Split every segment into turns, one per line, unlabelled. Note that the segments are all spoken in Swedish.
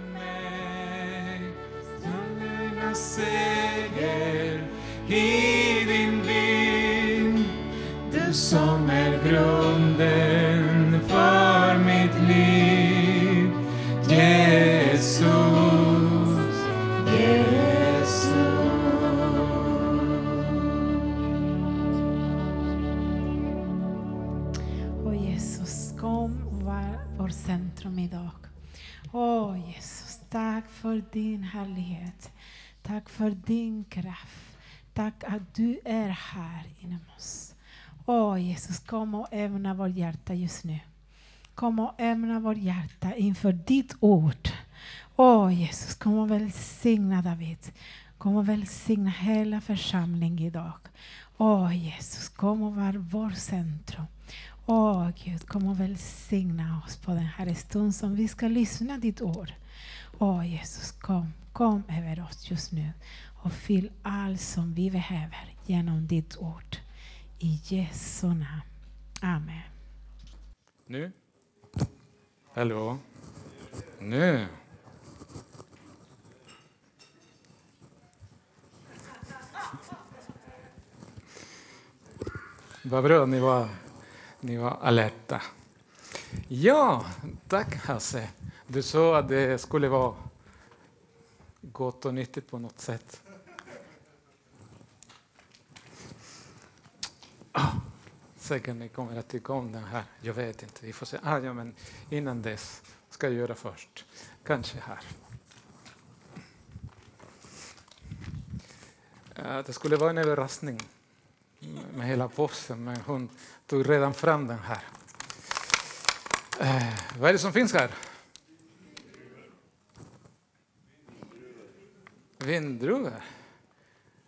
genom mig. Stundernas seger i din vind. Du som
härlighet. Tack för din kraft. Tack att du är här inom oss. Åh Jesus, kom och ämna vårt hjärta just nu. Kom och ämna vårt hjärta inför ditt ord. Åh Jesus, kom och välsigna David. Kom och välsigna hela församlingen idag. Åh Jesus, kom och var vårt centrum. Åh Gud, kom och välsigna oss på den här stunden som vi ska lyssna ditt ord. Åh Jesus, kom, kom över oss just nu och fyll allt som vi behöver genom ditt ord. I Jesu namn. Amen.
Nu? Hallå? Nu? Vad bra, ni var, ni var alerta. Ja, tack Hasse. Du sa att det skulle vara gott och nyttigt på något sätt. Ah, säkert ni kommer att tycka om den här. Jag vet inte. Vi får se. Ah, ja, men innan dess ska jag göra först. Kanske här. Det skulle vara en överraskning med hela påsen, men hon tog redan fram den här. Eh, vad är det som finns här? Vindruva.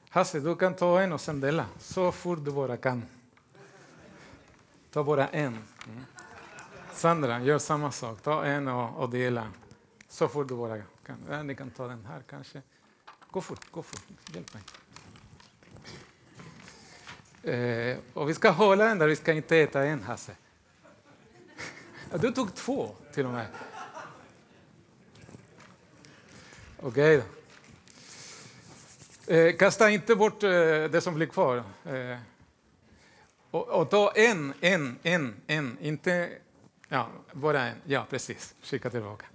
Hasse, du kan ta en och sen dela, så fort du bara kan. Ta bara en. Mm. Sandra, gör samma sak. Ta en och, och dela. Så fort du bara kan. Ja, ni kan ta den här kanske. Gå fort, gå fort. Hjälp mig. Eh, och vi ska hålla den där, vi ska inte äta en, Hasse. Du tog två till och med. Okej okay. Eh, kasta inte bort eh, det som blir kvar. Eh, och, och ta en, en, en, en. Inte ja, bara en. Ja, precis. Skicka tillbaka.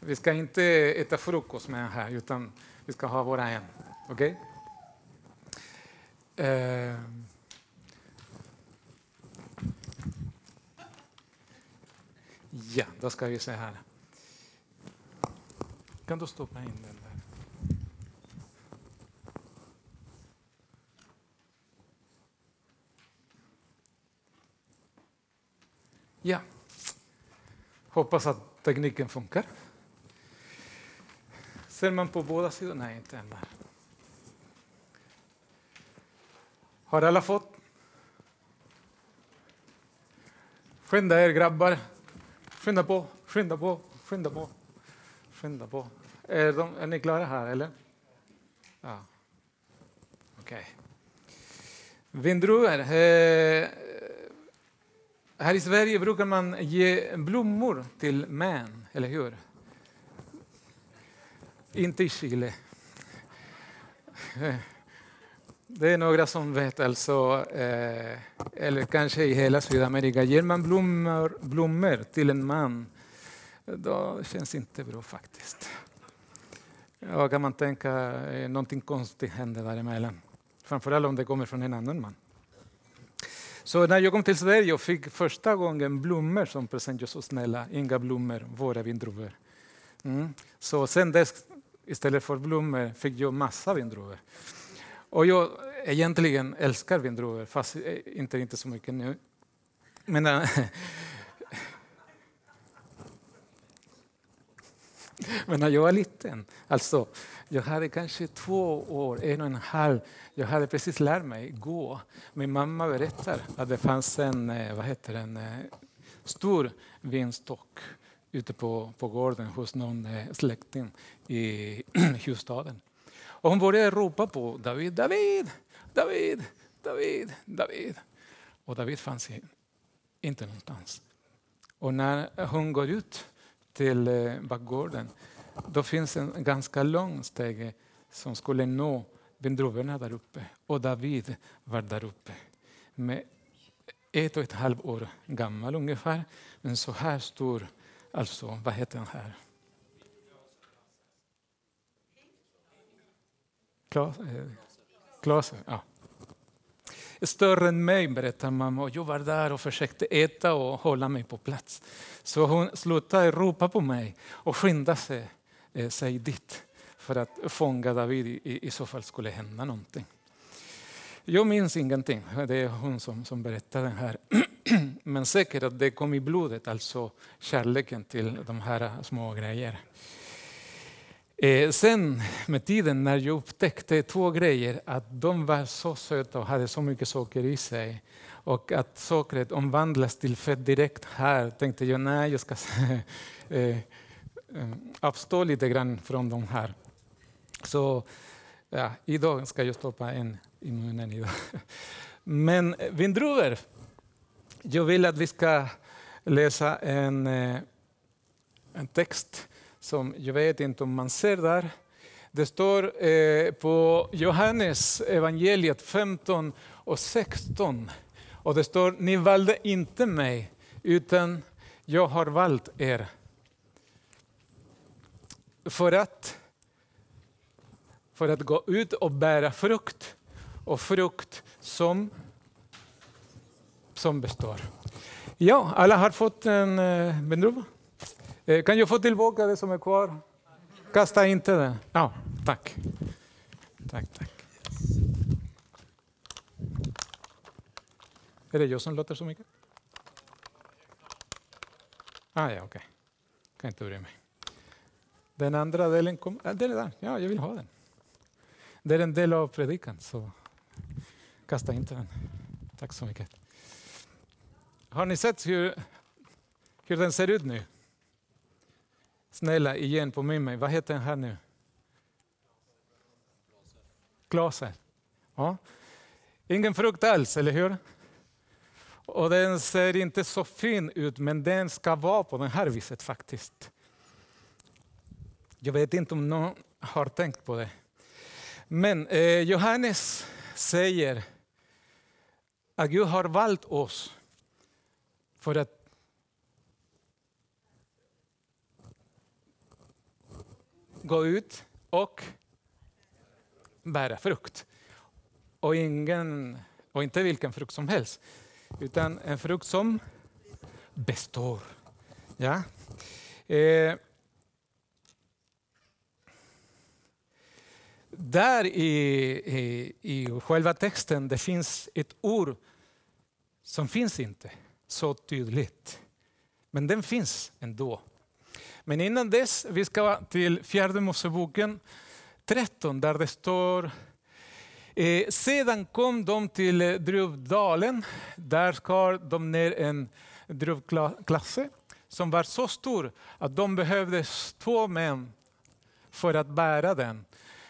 Vi ska inte äta frukost med den här, utan vi ska ha bara en. Okej? Eh, ja, då ska vi se här. Kan du stoppa in den där? Ja. Hoppas att tekniken funkar. Ser man på båda sidor? Nej, inte än där. Har alla fått? Skynda er grabbar. Skynda på, skynda på, skynda på. Skynda på. Är, de, är ni klara här eller? Ja. Okej. Okay. Vindruvor. Eh, här i Sverige brukar man ge blommor till män, eller hur? Inte i Chile. Det är några som vet, alltså, eh, eller kanske i hela Sydamerika. Ger man blommor, blommor till en man, då känns det inte bra faktiskt. Då kan man tänka eh, någonting konstigt händer däremellan. Framförallt om det kommer från en annan man. Så när jag kom till Sverige och fick första gången blommor som present, jag så snälla, inga blommor, våra vindruvor. Mm. Så sen dess, istället för blommor, fick jag massa vindruvor. Och jag egentligen älskar vindruvor, fast eh, inte, inte så mycket nu. Men, eh, men när jag var liten, alltså, jag hade kanske två år, en och en halv, jag hade precis lärt mig gå. Min mamma berättar att det fanns en, eh, vad heter en eh, stor vinstock ute på, på gården hos någon eh, släkting i husstaden. Och hon började ropa på David, David, David, David, David. Och David fanns inte någonstans. Och när hon går ut till eh, bakgården då finns en ganska lång stege som skulle nå vindruvorna där uppe. Och David var där uppe med ett och ett halvt år gammal ungefär. Men så här stor, alltså vad heter den här? Klas, eh, Klase, ja. Större än mig berättar mamma och jag var där och försökte äta och hålla mig på plats. Så hon slutade ropa på mig och skyndade sig, eh, sig dit för att fånga David i, i så fall skulle hända någonting. Jag minns ingenting, det är hon som, som berättar det här. Men säkert att det kom i blodet, alltså kärleken till de här små grejerna. Eh, sen med tiden när jag upptäckte två grejer, att de var så söta och hade så mycket socker i sig och att sockret omvandlas till fett direkt här, tänkte jag nej, jag ska eh, eh, avstå lite grann från de här. Så ja, idag ska jag stoppa en i munnen. Idag. Men eh, vindruvor. Jag vill att vi ska läsa en, eh, en text som jag vet inte om man ser där. Det står eh, på Johannes evangeliet 15 och 16. Och det står, ni valde inte mig, utan jag har valt er. För att, för att gå ut och bära frukt, och frukt som, som består. Ja, alla har fått en eh. Eh, kan jag få tillbaka det som är kvar? Kasta inte det. Ja, tack. Tack, tack. Är det jag som låter så mycket? Ah, ja, okej. Okay. Kan inte bry mig. Den andra delen kom, ah, den är där. Ja, jag vill ha den. Det är en del av predikan, så kasta inte den. Tack så mycket. Har ni sett hur, hur den ser ut nu? Snälla, igen påminn mig. Vad heter den här nu? Glaser. Ja. Ingen frukt alls, eller hur? Och den ser inte så fin ut, men den ska vara på det här viset faktiskt. Jag vet inte om någon har tänkt på det. Men eh, Johannes säger att Gud har valt oss för att gå ut och bära frukt. Och, ingen, och inte vilken frukt som helst, utan en frukt som består. Ja? Eh, där i, i, i själva texten det finns ett ord som finns inte så tydligt. Men den finns ändå. Men innan dess, vi ska till fjärde Moseboken 13 där det står eh, sedan kom de till druvdalen. Där skar de ner en druvklasse som var så stor att de behövde två män för att bära den.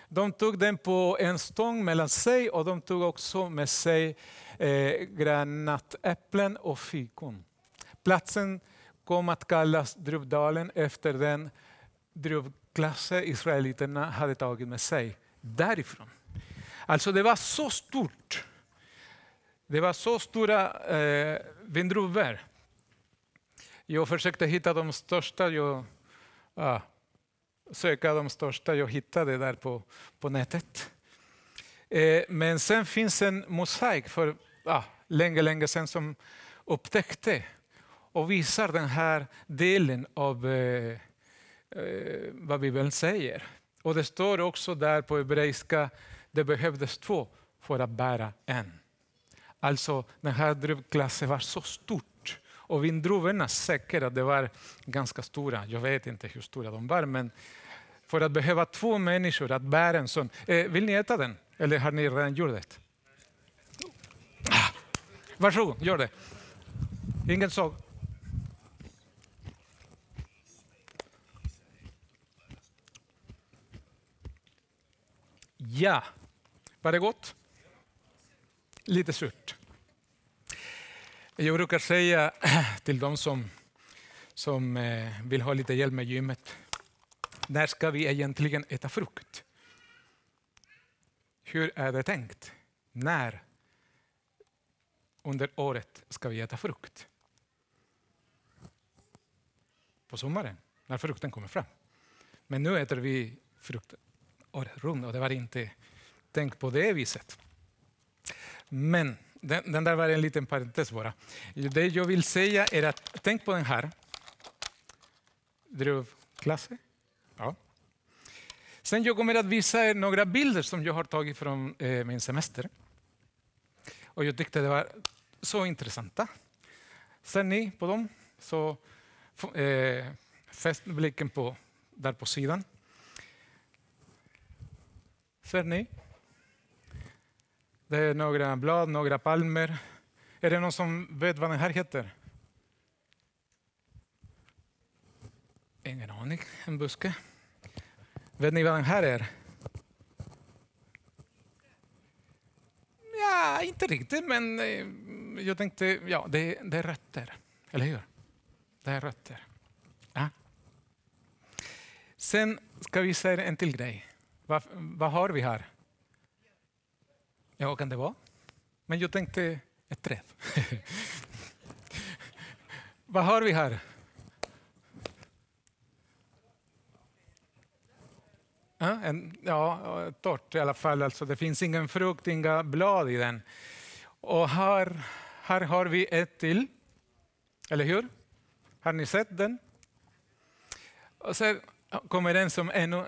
De tog den på en stång mellan sig och de tog också med sig eh, granatäpplen och fikon. Platsen kom att kallas Druvdalen efter den druvklasse israeliterna hade tagit med sig därifrån. Alltså det var så stort. Det var så stora eh, vindruvor. Jag försökte hitta de största. Jag, ah, söka de största jag hittade där på, på nätet. Eh, men sen finns en mosaik för ah, länge, länge sedan som upptäckte och visar den här delen av eh, eh, vad Bibeln säger. Och det står också där på hebreiska, det behövdes två för att bära en. Alltså den här druvklassen var så stort och vindruvorna säkert att det var ganska stora. Jag vet inte hur stora de var, men för att behöva två människor att bära en sån. Eh, vill ni äta den? Eller har ni redan gjort det? Ah, varsågod, gör det. Ingen såg. Ja, var det gott? Lite surt. Jag brukar säga till de som, som eh, vill ha lite hjälp med gymmet när ska vi egentligen äta frukt? Hur är det tänkt? När under året ska vi äta frukt? På sommaren, när frukten kommer fram. Men nu äter vi frukt och runt och det var inte tänkt på det viset. Men den, den, där var en liten parentes bara. Det jag vill säga är att tänk på den här. Druvklasse. Ja. Sen jag kommer att visa er några bilder som jag har tagit från eh, min semester. Och jag tyckte det var så intressanta. Ser ni på dem? Så eh, fäst blicken på, där på sidan. Ser ni? Det är några blad, några palmer. Är det någon som vet vad den här heter? Ingen aning. En buske. Vet ni vad den här är? Ja, inte riktigt, men eh, jag tänkte, ja, det, det är rötter. Eller hur? Det är rötter. Ja. Sen ska vi säga en till grej. Vad, vad har vi här? Ja, vad kan det vara? Men jag tänkte ett träd. vad har vi här? En, ja, torrt i alla fall. Alltså, det finns ingen frukt, inga blad i den. Och här, här har vi ett till. Eller hur? Har ni sett den? Och sen kommer en som ännu,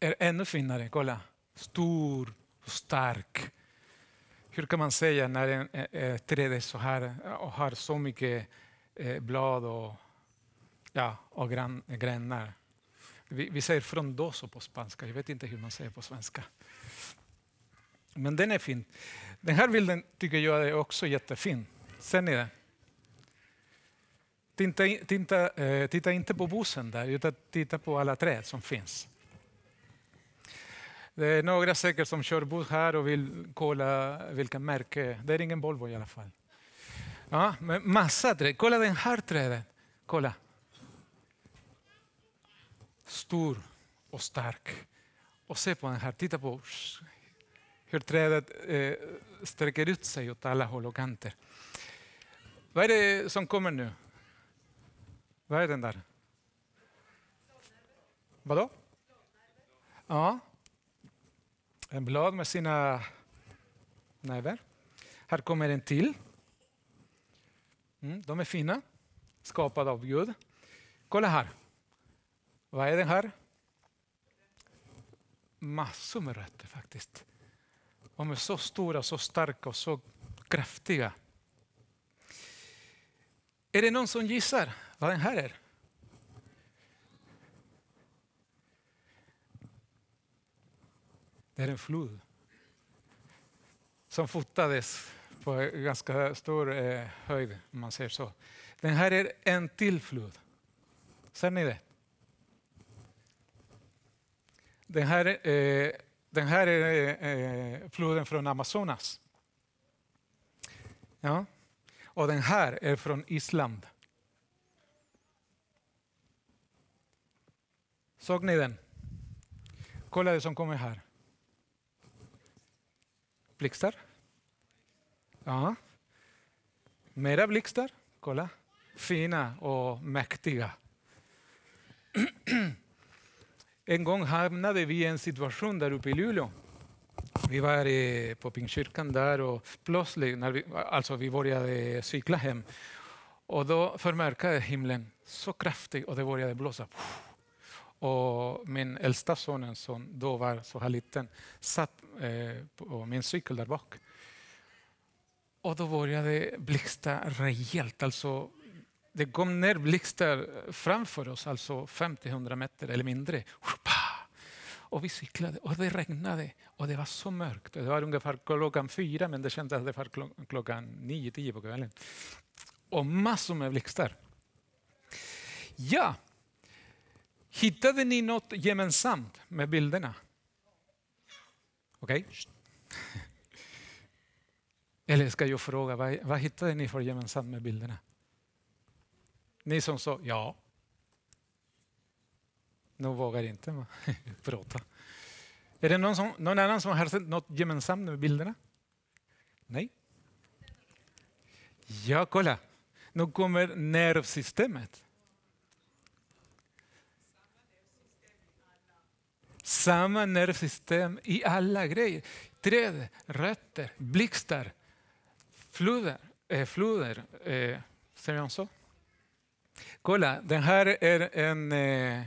är ännu finare. Kolla. Stor och stark. Hur kan man säga när en, ett träd är så här och har så mycket blad och, ja, och gran, grenar? Vi, vi säger frondoso på spanska, jag vet inte hur man säger på svenska. Men den är fin. Den här bilden tycker jag är också jättefin. Ser ni den? Titta, titta, titta inte på bussen där, utan titta på alla träd som finns. Det är några säkert som kör buss här och vill kolla vilka märke. Det är ingen Volvo i alla fall. Ja, men massa träd. Kolla den här trädet. Kolla stor och stark. Och se på den här, titta på hur trädet eh, sträcker ut sig åt alla håll och kanter. Vad är det som kommer nu? Vad är den där? Vadå? Ja. En blad med sina näver. Här kommer en till. Mm, de är fina, skapade av Gud. Kolla här. Vad är den här? Massor med rötter faktiskt. De är så stora, så starka och så kraftiga. Är det någon som gissar vad den här är? Det är en flod som fotades på ganska stor eh, höjd, om man säger så. Den här är en till flod. Ser ni det? Den här, eh, den här är eh, floden från Amazonas. Ja. Och den här är från Island. Såg ni den? Kolla det som kommer här. Blixtar. Ja. Mera blixtar. Kolla. Fina och mäktiga. En gång hamnade vi i en situation där uppe i Luleå. Vi var på Pingstkyrkan där och plötsligt, när vi, alltså vi började cykla hem, och då förmörkade himlen så kraftigt och det började blåsa. Och min äldsta son, som då var så här liten, satt eh, på min cykel där bak. Och då började det blixtra rejält. Alltså det kom ner blixtar framför oss, alltså 50-100 meter eller mindre. Och vi cyklade och det regnade och det var så mörkt. Det var ungefär klockan fyra men det kändes att det var klockan nio, tio på kvällen. Och massor med blixtar. Ja, hittade ni något gemensamt med bilderna? Okej? Okay. Eller ska jag fråga, vad, vad hittade ni för gemensamt med bilderna? Ni som sa ja. Nu vågar inte man prata. Är det någon, som, någon annan som har sett något gemensamt med bilderna? Nej? Ja, kolla. Nu kommer nervsystemet. Samma nervsystem i alla grejer. Träd, rötter, blixtar, floder. Eh, floder eh, säger man så? Kolla, den här är en eh,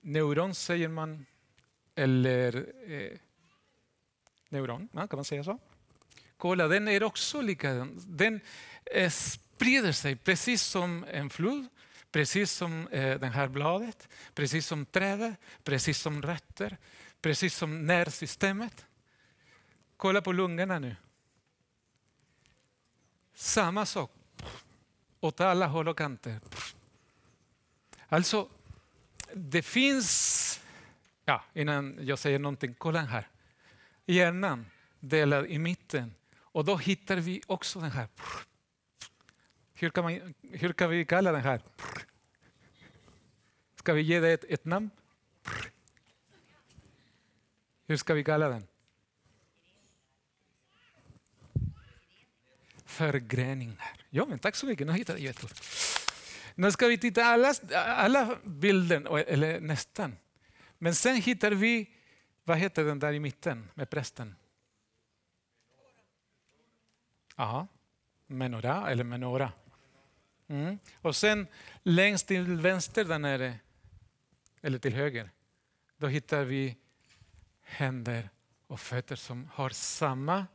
neuron, säger man. Eller eh, neuron, ja, kan man säga så? Kolla, den är också likadan. Den eh, sprider sig precis som en flod, precis som eh, det här bladet, precis som trädet, precis som rötter, precis som nervsystemet. Kolla på lungorna nu. Samma sak, åt alla håll och kanter. Alltså, det finns, ja, innan jag säger någonting, kolla här. Hjärnan delad i mitten och då hittar vi också den här. Hur kan, man, hur kan vi kalla den här? Ska vi ge det ett, ett namn? Hur ska vi kalla den? Förgreningar. Ja, men tack så mycket. Nu hittade jag ett ord. Nu ska vi titta alla, alla bilder, eller nästan. Men sen hittar vi, vad heter den där i mitten med prästen? Ja, menora eller menora. Mm. Och sen längst till vänster där nere, eller till höger, då hittar vi händer och fötter som har samma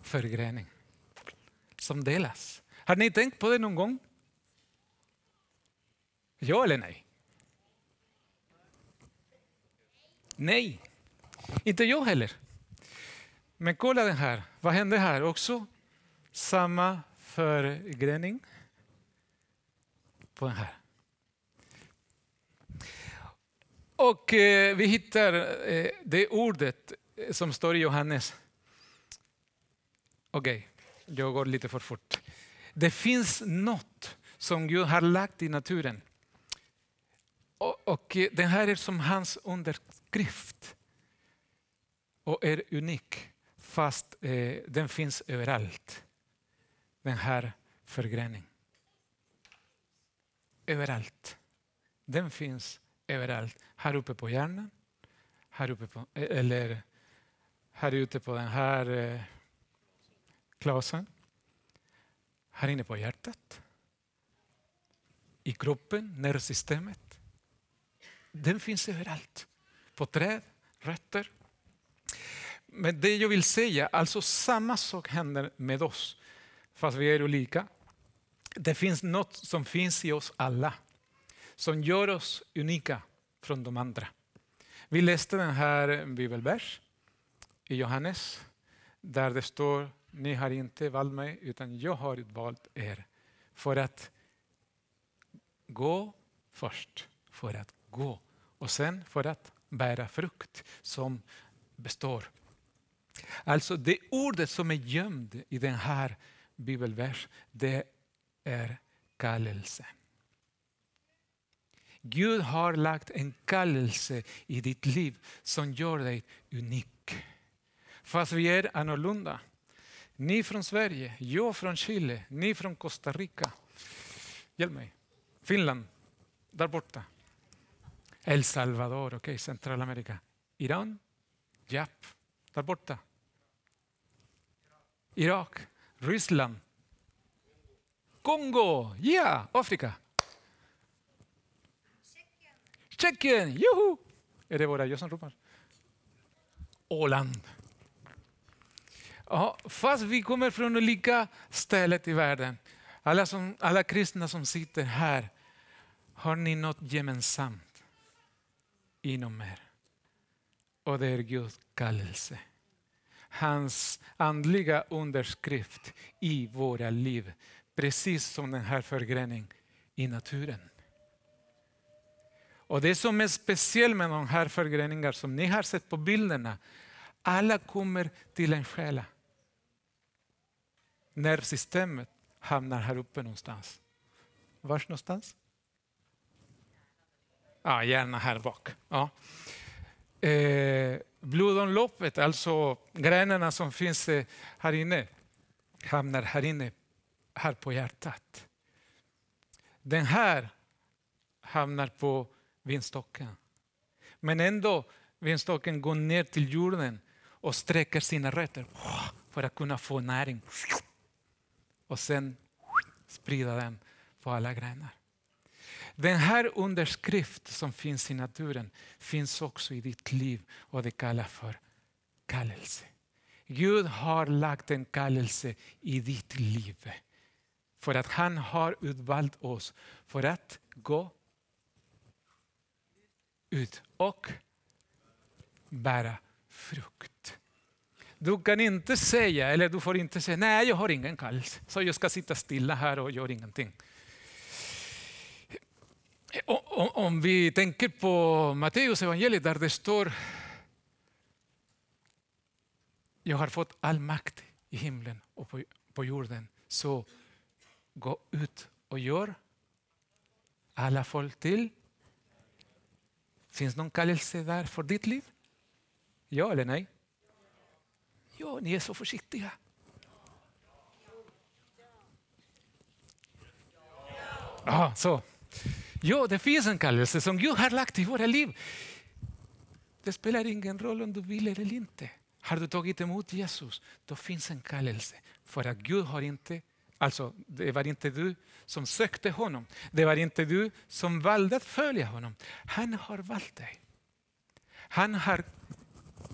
förgrening. Som delas. Har ni tänkt på det någon gång? Ja eller nej? Nej, inte jag heller. Men kolla den här. Vad hände här? Också samma förgrening på den här. Och eh, vi hittar eh, det ordet som står i Johannes. Okej, okay, jag går lite för fort. Det finns något som Gud har lagt i naturen. Och, och eh, den här är som hans underskrift och är unik fast eh, den finns överallt. Den här förgreningen. Överallt. Den finns överallt. Här uppe på hjärnan, här uppe på, eh, eller här ute på den här eh, klasen. Här inne på hjärtat. I kroppen, nervsystemet. Den finns överallt. På träd, rötter, men det jag vill säga, alltså samma sak händer med oss, fast vi är olika. Det finns något som finns i oss alla, som gör oss unika från de andra. Vi läste den här bibelvers i Johannes, där det står, ni har inte valt mig, utan jag har valt er. För att gå först, för att gå och sen för att bära frukt som består. Alltså det ordet som är gömt i den här bibelvers, det är kallelse. Gud har lagt en kallelse i ditt liv som gör dig unik. Fast vi är annorlunda. Ni från Sverige, jag från Chile, ni från Costa Rica. Hjälp mig. Finland, där borta. El Salvador, okej, okay, Centralamerika. Iran, Japp, där borta. Irak, Ryssland, Kongo, ja, yeah, Afrika. Tjeckien, juhu! Är det bara jag som ropar? Åland. Ja, fast vi kommer från olika ställen i världen. Alla, som, alla kristna som sitter här, har ni något gemensamt inom er? Och det är Guds kallelse hans andliga underskrift i våra liv. Precis som den här förgreningen i naturen. Och det som är speciellt med de här förgreningarna som ni har sett på bilderna, alla kommer till en själ. Nervsystemet hamnar här uppe någonstans. Var någonstans? Ja, gärna här bak. Ja. Eh, blodomloppet, alltså grenarna som finns eh, här inne, hamnar här inne, här på hjärtat. Den här hamnar på vinstocken. Men ändå, vinstocken går ner till jorden och sträcker sina rötter för att kunna få näring. Och sen sprida den på alla grenar. Den här underskrift som finns i naturen finns också i ditt liv och det kallas för kallelse. Gud har lagt en kallelse i ditt liv. För att han har utvalt oss för att gå ut och bära frukt. Du kan inte säga, eller du får inte säga, nej jag har ingen kallelse, så jag ska sitta stilla här och göra ingenting. Eh, om vi tänker på Matteus evangeliet där det står jag har fått all makt i himlen och på, på jorden. Så gå ut och gör alla folk till. Finns någon kallelse där för ditt liv? Ja eller nej? Ja, ni är så försiktiga. Ja, så. Ja, det finns en kallelse som Gud har lagt i våra liv. Det spelar ingen roll om du vill eller inte. Har du tagit emot Jesus, då finns en kallelse. För att Gud har inte, alltså det var inte du som sökte honom. Det var inte du som valde att följa honom. Han har valt dig. Han har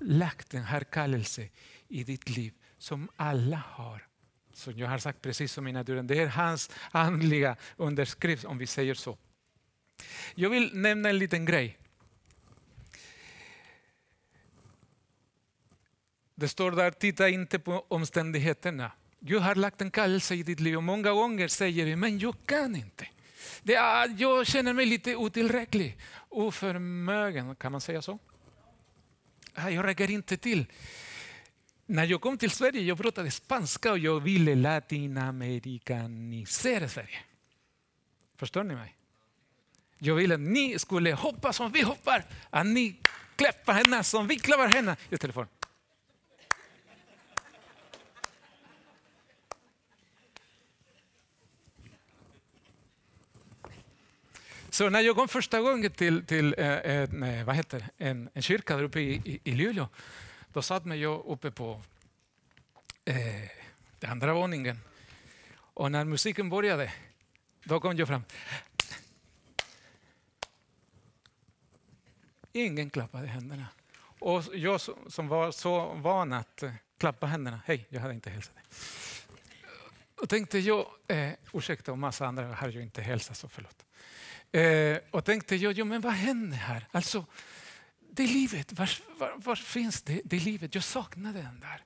lagt den här kallelsen i ditt liv som alla har. Som jag har sagt precis som i naturen. Det är hans andliga underskrift om vi säger så. Jag vill nämna en liten grej. Det står där, titta inte på omständigheterna. Gud har lagt en kallelse i ditt liv och många gånger säger du, men jag kan inte. Det är, jag känner mig lite otillräcklig, oförmögen, kan man säga så? Ah, jag räcker inte till. När jag kom till Sverige jag pratade spanska och jag ville latinamerikanisera Sverige. Förstår ni mig? Jag ville att ni skulle hoppa som vi hoppar, att ni klappar henne som vi klappar henne. I telefon. Så när jag kom första gången till, till eh, eh, en, vad heter, en, en kyrka där uppe i, i, i Luleå, då satt mig jag uppe på eh, den andra våningen. Och när musiken började, då kom jag fram. Ingen klappade händerna. Och jag som var så van att eh, klappa händerna, hej, jag hade inte hälsat dig. Och tänkte jag, eh, ursäkta och massa andra har jag inte hälsat, så förlåt. Eh, och tänkte jag, jo, men vad händer här? Alltså, det livet, var, var, var finns det, det livet? Jag saknade den där.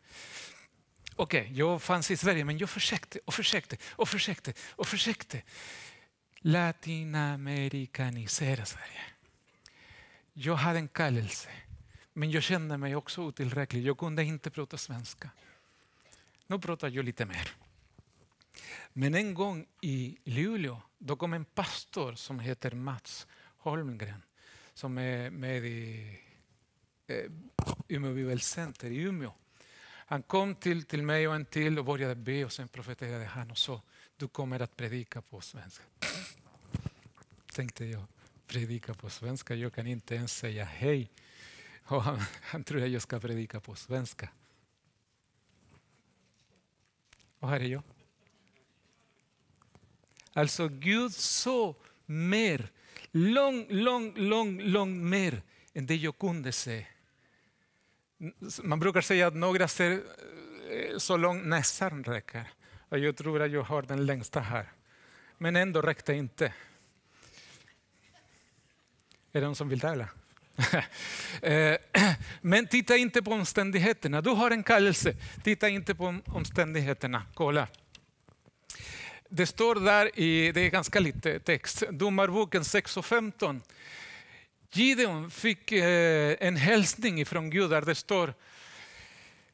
Okej, okay, jag fanns i Sverige men jag försökte och försökte och försökte och försökte latinamerikanisera Sverige. Jag hade en kallelse, men jag kände mig också otillräcklig. Jag kunde inte prata svenska. Nu pratar jag lite mer. Men en gång i Luleå, då kom en pastor som heter Mats Holmgren som är med i eh, Umeå Bibelcenter i Umeå. Han kom till, till mig och en till och började be och sen profeterade han och sa du kommer att predika på svenska. Tänkte jag, predika på svenska? Jag kan inte ens säga hej. Och han, han tror att jag ska predika på svenska. Och här är jag. Alltså Gud så mer, långt, långt, långt, lång mer än det jag kunde se. Man brukar säga att några ser eh, så långt näsan räcker. Och jag tror att jag har den längsta här. Men ändå räckte inte. Är det någon som vill tävla? Eh, men titta inte på omständigheterna. Du har en kallelse. Titta inte på omständigheterna. Kolla. Det står där i, det är ganska lite text, Domarboken 6 och 15. Gideon fick eh, en hälsning från Gud där det står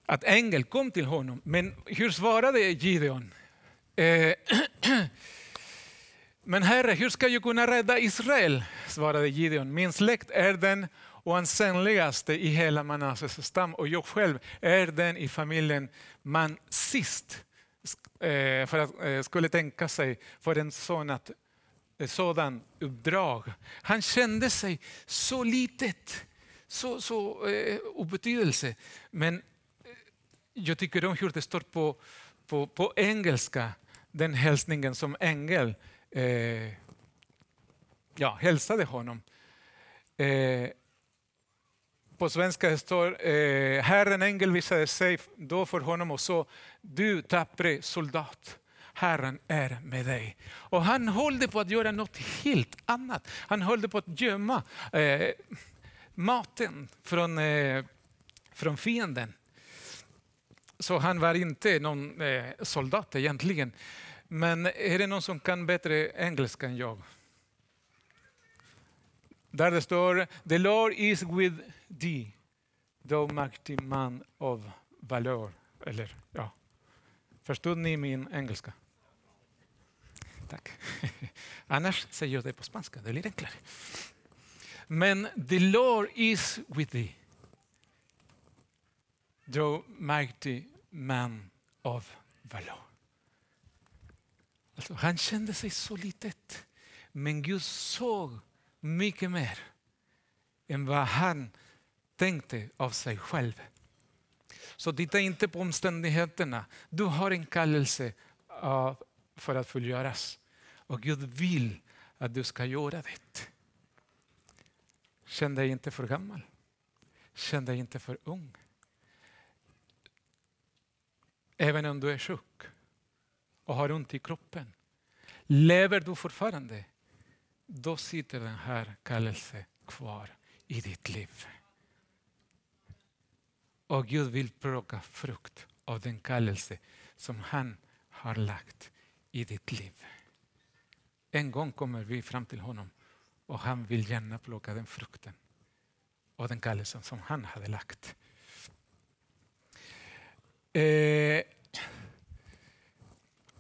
att ängel kom till honom. Men hur svarade Gideon? Eh, Men Herre, hur ska jag kunna rädda Israel? svarade Gideon. Min släkt är den oansenligaste i hela Manasses stam och jag själv är den i familjen man sist eh, för att, eh, skulle tänka sig för en sån att, eh, sådan uppdrag. Han kände sig så litet, så, så eh, obetydelse. Men jag tycker om hur det står på, på, på engelska, den hälsningen som ängel eh, ja, hälsade honom. Eh, på svenska står eh, Herren ängel visade sig då för honom och sa du tappre soldat. Herren är med dig. Och han höll på att göra något helt annat. Han höll på att gömma eh, maten från, eh, från fienden. Så han var inte någon eh, soldat egentligen. Men är det någon som kan bättre engelska än jag? Där det står The Lord is with thee, thou mighty man of valor. Eller, ja. Förstod ni min engelska? Tack. Annars säger jag det på spanska, det är lite enklare. Men the Lord is with thee, thou mighty man of valor. Alltså, han kände sig så litet, men Gud såg mycket mer än vad han tänkte av sig själv. Så titta inte på omständigheterna. Du har en kallelse för att fullgöras. Och Gud vill att du ska göra det. Känn dig inte för gammal. Känn dig inte för ung. Även om du är sjuk och har ont i kroppen. Lever du fortfarande? Då sitter den här kallelsen kvar i ditt liv. Och Gud vill plocka frukt av den kallelse som han har lagt i ditt liv. En gång kommer vi fram till honom och han vill gärna plocka den frukten av den kallelsen som han hade lagt. Eh,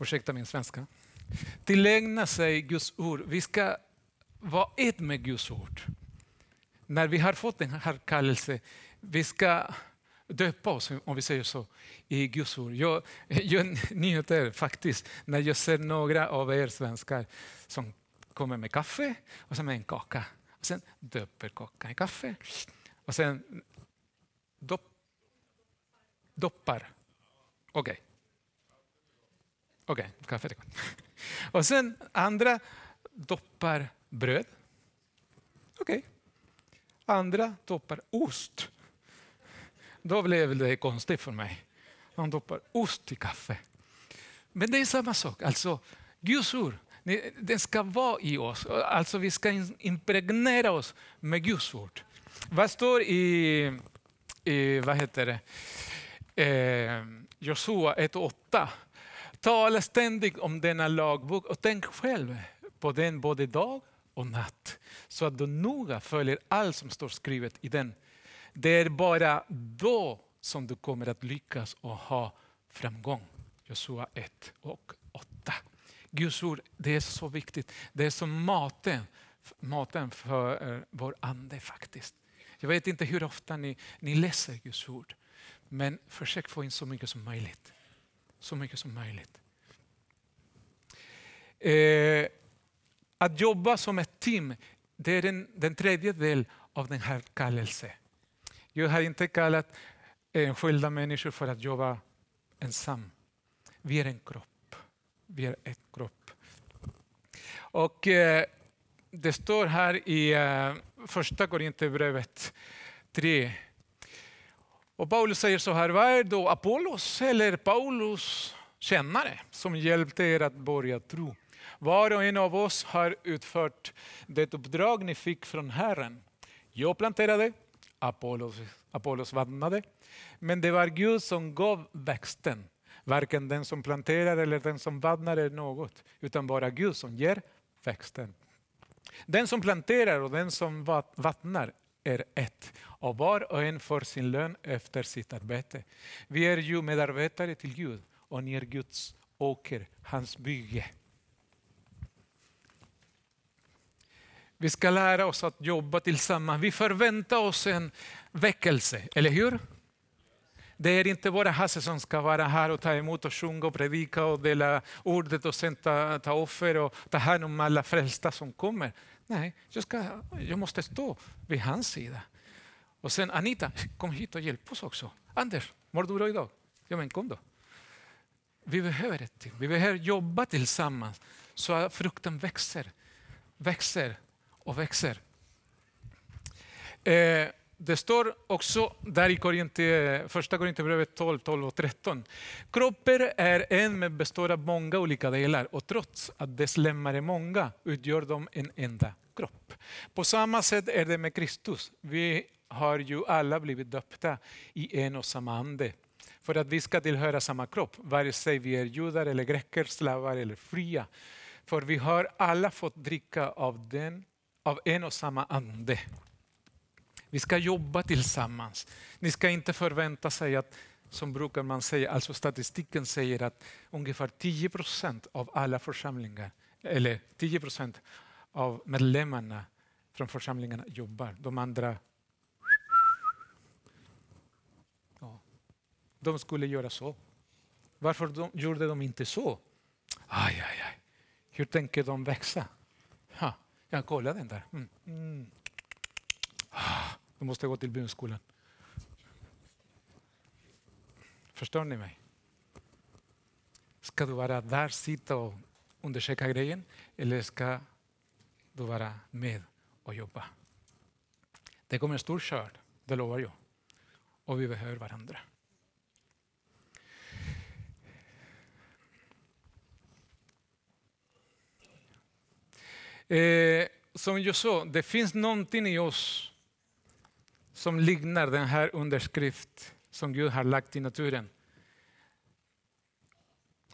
ursäkta min svenska. Tillägna sig Guds ord. Vi ska vara ett med Guds ord. När vi har fått den här kallelsen, vi ska döpa oss, om vi säger så, i Guds ord. Jag, jag njuter faktiskt när jag ser några av er svenskar som kommer med kaffe och sen med en kaka. Och sen döper kakan i kaffe och sen dop, doppar. Okej. Okay. Okej, okay, kaffet är gott. Och sen andra doppar bröd. Okej. Okay. Andra doppar ost. Då blev det konstigt för mig. Man doppar ost i kaffe. Men det är samma sak. Alltså, Guds ord, den ska vara i oss. Alltså vi ska impregnera oss med Guds ord. Vad står i, i vad heter det? Eh, Josua 1.8? Tala ständigt om denna lagbok och tänk själv på den både dag och natt. Så att du noga följer allt som står skrivet i den. Det är bara då som du kommer att lyckas och ha framgång. Josua 1 och 8. Guds ord det är så viktigt. Det är som maten, maten för eh, vår ande faktiskt. Jag vet inte hur ofta ni, ni läser Guds ord. Men försök få in så mycket som möjligt. Så mycket som möjligt. Eh, att jobba som ett team, det är den, den tredje delen av den här kallelsen. Jag har inte kallat enskilda människor för att jobba ensam. Vi är en kropp. Vi är ett kropp. Och eh, det står här i eh, första Korinthierbrevet 3. Och Paulus säger så här, vad är då Apollos eller Paulus kännare som hjälpte er att börja tro? Var och en av oss har utfört det uppdrag ni fick från Herren. Jag planterade, Apollos, Apollos vattnade, men det var Gud som gav växten. Varken den som planterar eller den som vattnar är något, utan bara Gud som ger växten. Den som planterar och den som vattnar är ett och var och en får sin lön efter sitt arbete. Vi är ju medarbetare till Gud och ni är Guds åker, hans bygge. Vi ska lära oss att jobba tillsammans. Vi förväntar oss en väckelse, eller hur? Det är inte bara Hasse som ska vara här och ta emot och sjunga och predika och dela ordet och sen ta, ta offer och ta hand om alla frälsta som kommer. Nej, jag, ska, jag måste stå vid hans sida. Och sen Anita, kom hit och hjälp oss också. Anders, mår du bra idag? Ja men kom då. Vi behöver ett team. Vi behöver jobba tillsammans så att frukten växer, växer och växer. Eh, det står också där i eh, första Korinthierbrevet 12, 12 och 13. Kroppen är en men består av många olika delar och trots att dess lemmar är många utgör de en enda kropp. På samma sätt är det med Kristus. Vi har ju alla blivit döpta i en och samma ande för att vi ska tillhöra samma kropp, vare sig vi är judar eller greker, slavar eller fria. För vi har alla fått dricka av, den, av en och samma ande. Vi ska jobba tillsammans. Ni ska inte förvänta sig att, som brukar man säga, alltså statistiken säger att ungefär 10 procent av alla församlingar, eller 10 procent av medlemmarna från församlingarna jobbar. De andra ja, de skulle göra så. Varför de, gjorde de inte så? Aj, aj, aj. Hur tänker de växa? Ja, jag kollar den där. Mm. Mm. Ah, då måste gå till bönskolan. Förstår ni mig? Ska du vara där, sitta och undersöka grejen eller ska du vara med och jobba? Det kommer en stor skörd, det lovar jag. Och vi behöver varandra. Eh, som jag sa, det finns någonting i oss som liknar den här underskrift som Gud har lagt i naturen.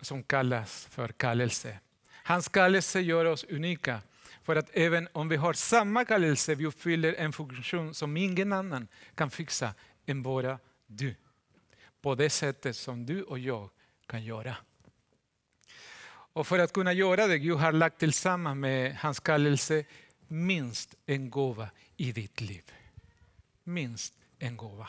Som kallas för kallelse. Hans kallelse gör oss unika. För att även om vi har samma kallelse, vi uppfyller en funktion som ingen annan kan fixa än bara du. På det sättet som du och jag kan göra. Och för att kunna göra det, Gud har lagt tillsammans med hans kallelse minst en gåva i ditt liv. Minst en gåva.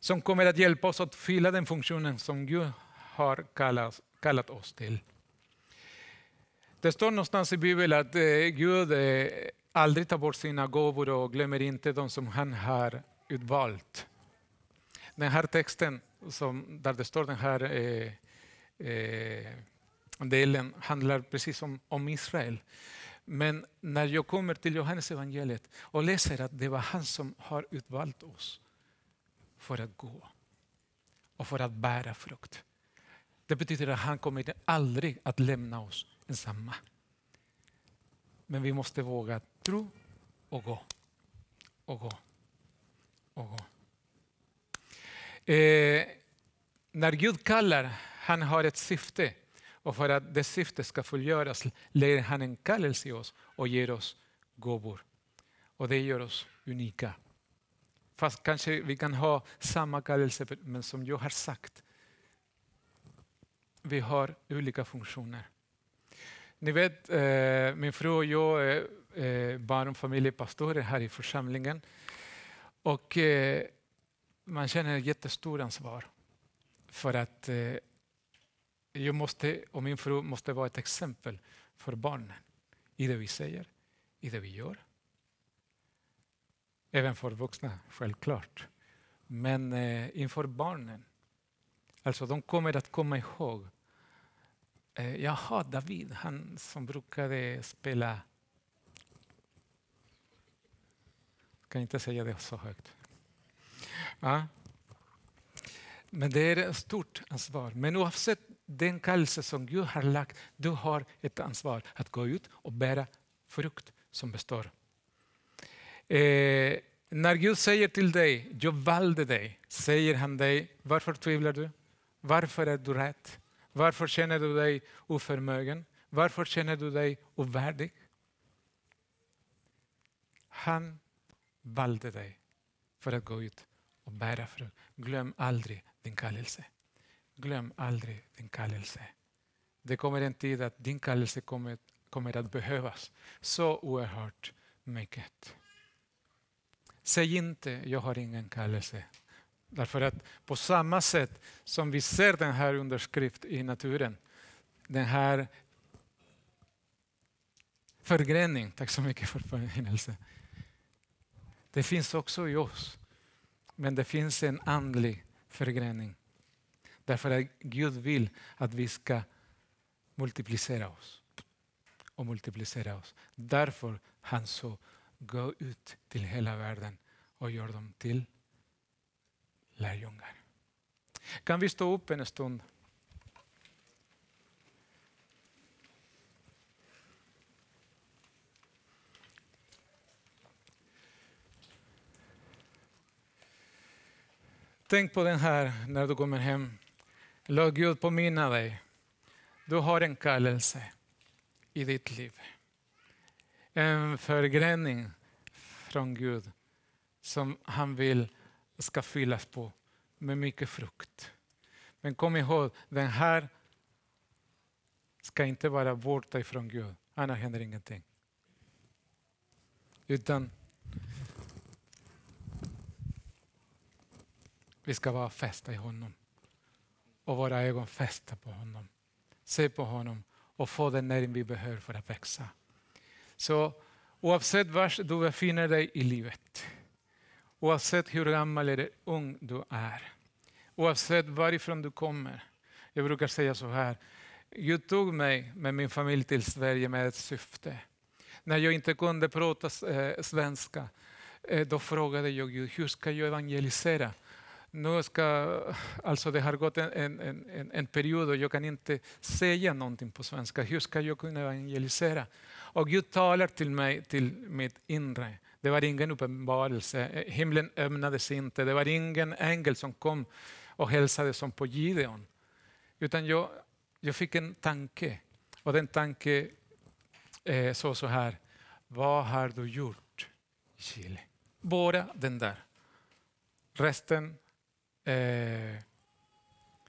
Som kommer att hjälpa oss att fylla den funktionen som Gud har kallat, kallat oss till. Det står någonstans i Bibeln att eh, Gud eh, aldrig tar bort sina gåvor och glömmer inte de som han har utvalt. Den här texten som, där det står den här eh, eh, delen handlar precis om, om Israel. Men när jag kommer till Johannes evangeliet och läser att det var han som har utvalt oss för att gå och för att bära frukt. Det betyder att han kommer aldrig att lämna oss ensamma. Men vi måste våga tro och gå. Och gå. Och gå. Eh, när Gud kallar, han har ett syfte. Och för att det syftet ska fullgöras lägger han en kallelse i oss och ger oss gåvor. Och det gör oss unika. Fast kanske vi kan ha samma kallelse, men som jag har sagt, vi har olika funktioner. Ni vet, eh, min fru och jag är eh, barn och familjepastorer här i församlingen. Och eh, man känner ett jättestort ansvar. För att jag måste, och min fru måste vara ett exempel för barnen i det vi säger, i det vi gör. Även för vuxna, självklart. Men eh, inför barnen, alltså de kommer att komma ihåg eh, Jaha, David, han som brukade spela... Jag kan inte säga det så högt. Ja. Men det är ett stort ansvar. Men oavsett den kallelse som Gud har lagt, du har ett ansvar att gå ut och bära frukt som består. Eh, när Gud säger till dig, jag valde dig, säger han dig, varför tvivlar du? Varför är du rädd? Varför känner du dig oförmögen? Varför känner du dig ovärdig? Han valde dig för att gå ut och bära frukt. Glöm aldrig din kallelse. Glöm aldrig din kallelse. Det kommer en tid att din kallelse kommer, kommer att behövas så oerhört mycket. Säg inte, jag har ingen kallelse. Därför att på samma sätt som vi ser den här underskrift i naturen, den här förgrening, tack så mycket för påminnelsen. Det finns också i oss, men det finns en andlig förgrening. Därför att Gud vill att vi ska multiplicera oss och multiplicera oss. Därför han så gå ut till hela världen och gör dem till lärjungar. Kan vi stå upp en stund? Tänk på den här när du kommer hem. Låt Gud påminna dig. Du har en kallelse i ditt liv. En förgrening från Gud som han vill ska fyllas på med mycket frukt. Men kom ihåg, den här ska inte vara borta ifrån Gud, annars händer ingenting. Utan vi ska vara fästa i honom och våra ögon fästa på honom. Se på honom och få den näring vi behöver för att växa. Så oavsett var du befinner dig i livet, oavsett hur gammal eller ung du är, oavsett varifrån du kommer. Jag brukar säga så här, Gud tog mig med min familj till Sverige med ett syfte. När jag inte kunde prata eh, svenska, eh, då frågade jag Gud, hur ska jag evangelisera? Nu ska, alltså det har gått en, en, en, en period och jag kan inte säga någonting på svenska. Hur ska jag kunna evangelisera? Och Gud talar till mig, till mitt inre. Det var ingen uppenbarelse. Eh, himlen öppnades inte. Det var ingen ängel som kom och hälsade som på Gideon. Utan jag, jag fick en tanke. Och den tanken eh, så, så här. Vad har du gjort i Chile? Bara den där. Resten eh,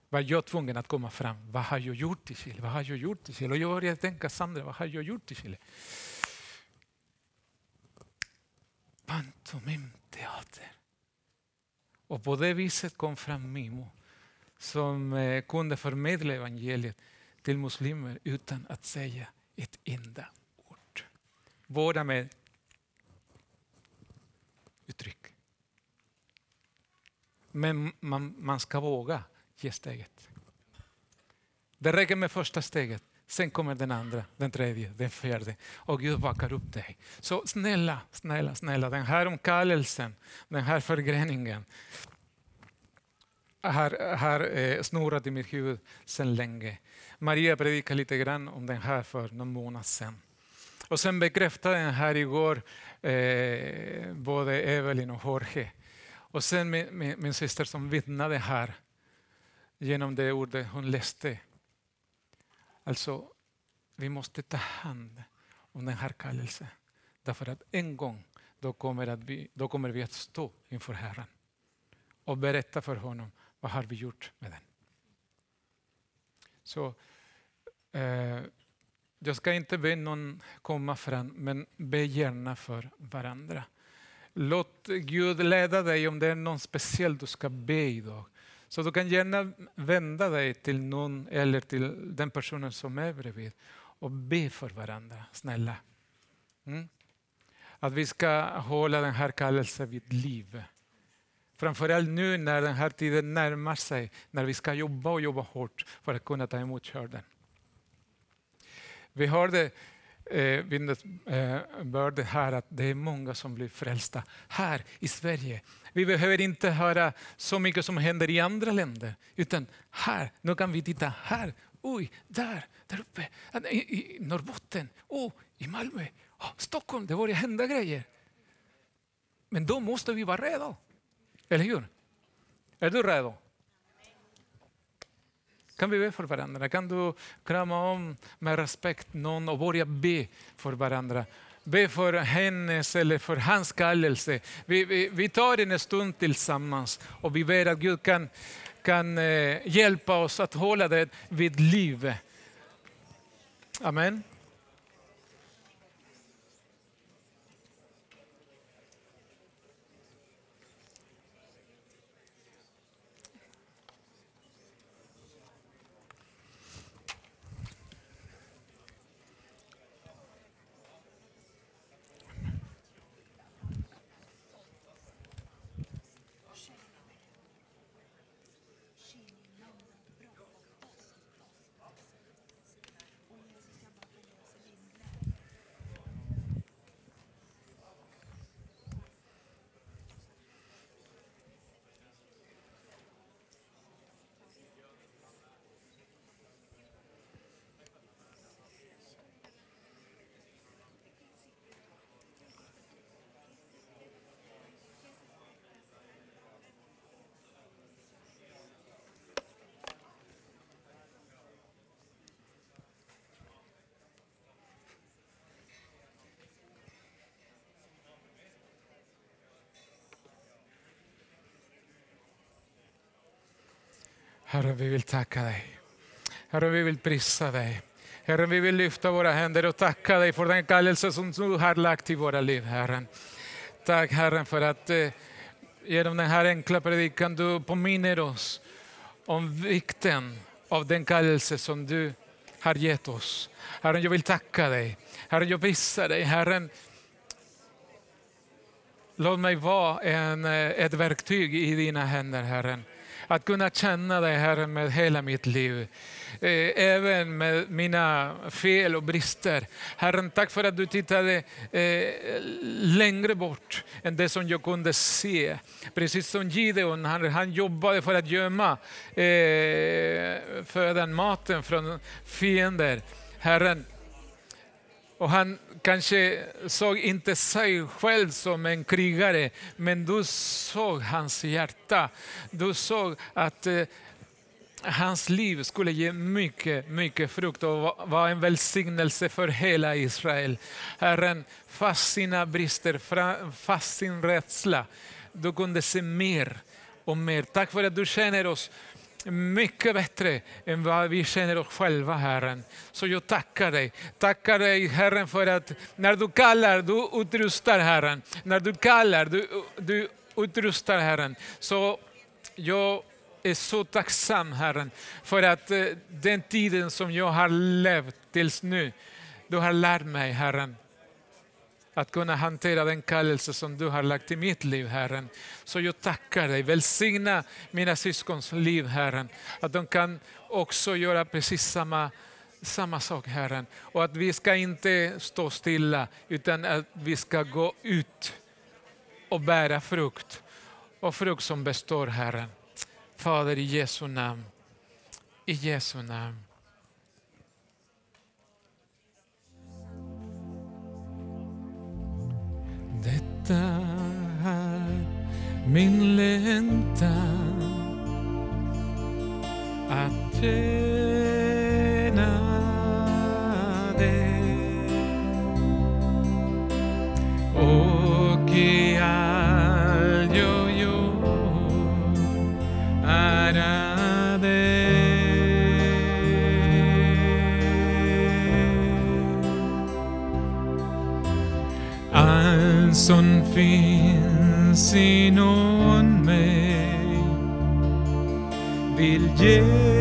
var jag tvungen att komma fram. Vad har jag gjort i Chile? Vad har jag gjort i Chile? Och jag började tänka, Sandra, vad har jag gjort i Chile? Pantomimteater. Och på det viset kom fram Mimo som eh, kunde förmedla evangeliet till muslimer utan att säga ett enda ord. Båda med Men man, man ska våga ge steget. Det räcker med första steget. Sen kommer den andra, den tredje, den fjärde. Och Gud backar upp dig. Så snälla, snälla, snälla, den här omkallelsen, den här förgreningen har, har eh, snurrat i mitt huvud sedan länge. Maria predikade lite grann om den här för någon månad sedan. Och sen bekräftade den här igår eh, både Evelyn och Jorge. Och sen min, min, min syster som vittnade här genom det ordet hon läste. Alltså, vi måste ta hand om den här kallelsen. Därför att en gång då kommer, att vi, då kommer vi att stå inför Herren och berätta för honom vad har vi gjort med den. Så eh, Jag ska inte be någon komma fram, men be gärna för varandra. Låt Gud leda dig om det är någon speciell du ska be idag. Så du kan gärna vända dig till någon eller till den personen som är bredvid och be för varandra, snälla. Mm? Att vi ska hålla den här kallelsen vid liv. Framförallt nu när den här tiden närmar sig, när vi ska jobba och jobba hårt för att kunna ta emot körden. Vi hörde eh, vittnesbördet eh, här att det är många som blir frälsta här i Sverige. Vi behöver inte höra så mycket som händer i andra länder, utan här, nu kan vi titta här, oj, där, där uppe, i, i Norrbotten, oh, i Malmö, oh, Stockholm, det börjar hända grejer. Men då måste vi vara redo, eller hur? Är du redo? Kan vi be för varandra? Kan du krama om med respekt någon och börja be för varandra? Be för hennes eller för hans kallelse. Vi, vi, vi tar en stund tillsammans och vi ber att Gud kan, kan eh, hjälpa oss att hålla det vid liv. Amen. Herre, vi vill tacka dig. Herre, vi vill prisa dig. Herre, vi vill lyfta våra händer och tacka dig för den kallelse som du har lagt i våra liv, Herren. Tack Herren för att eh, genom den här enkla predikan du påminner oss om vikten av den kallelse som du har gett oss. Herren, jag vill tacka dig. Herren, jag prisar dig. Herren, låt mig vara en, eh, ett verktyg i dina händer, Herren. Att kunna känna dig, Herre, med hela mitt liv. Eh, även med mina fel och brister. Herren, tack för att du tittade eh, längre bort än det som jag kunde se. Precis som Gideon, han, han jobbade för att gömma eh, födan, maten från fiender. Herren, och han kanske såg inte sig själv som en krigare, men du såg hans hjärta. Du såg att eh, hans liv skulle ge mycket, mycket frukt och vara en välsignelse för hela Israel. Herren, fast sina brister, fast sin rädsla, du kunde se mer och mer. Tack för att du känner oss mycket bättre än vad vi känner oss själva, Herren. Så jag tackar dig. Tackar dig, Herren, för att när du kallar, du utrustar, Herren. När du kallar, du, du utrustar, Herren. Så jag är så tacksam, Herren, för att eh, den tiden som jag har levt tills nu, du har lärt mig, Herren, att kunna hantera den kallelse som du har lagt i mitt liv, Herren. Så jag tackar dig. Välsigna mina syskons liv, Herren. Att de kan också göra precis samma, samma sak, Herren. Och att vi ska inte stå stilla, utan att vi ska gå ut och bära frukt. Och frukt som består, Herren. Fader, i Jesu namn. I Jesu namn. Detta är min längtan att tjäna dig finns inom mig vill ge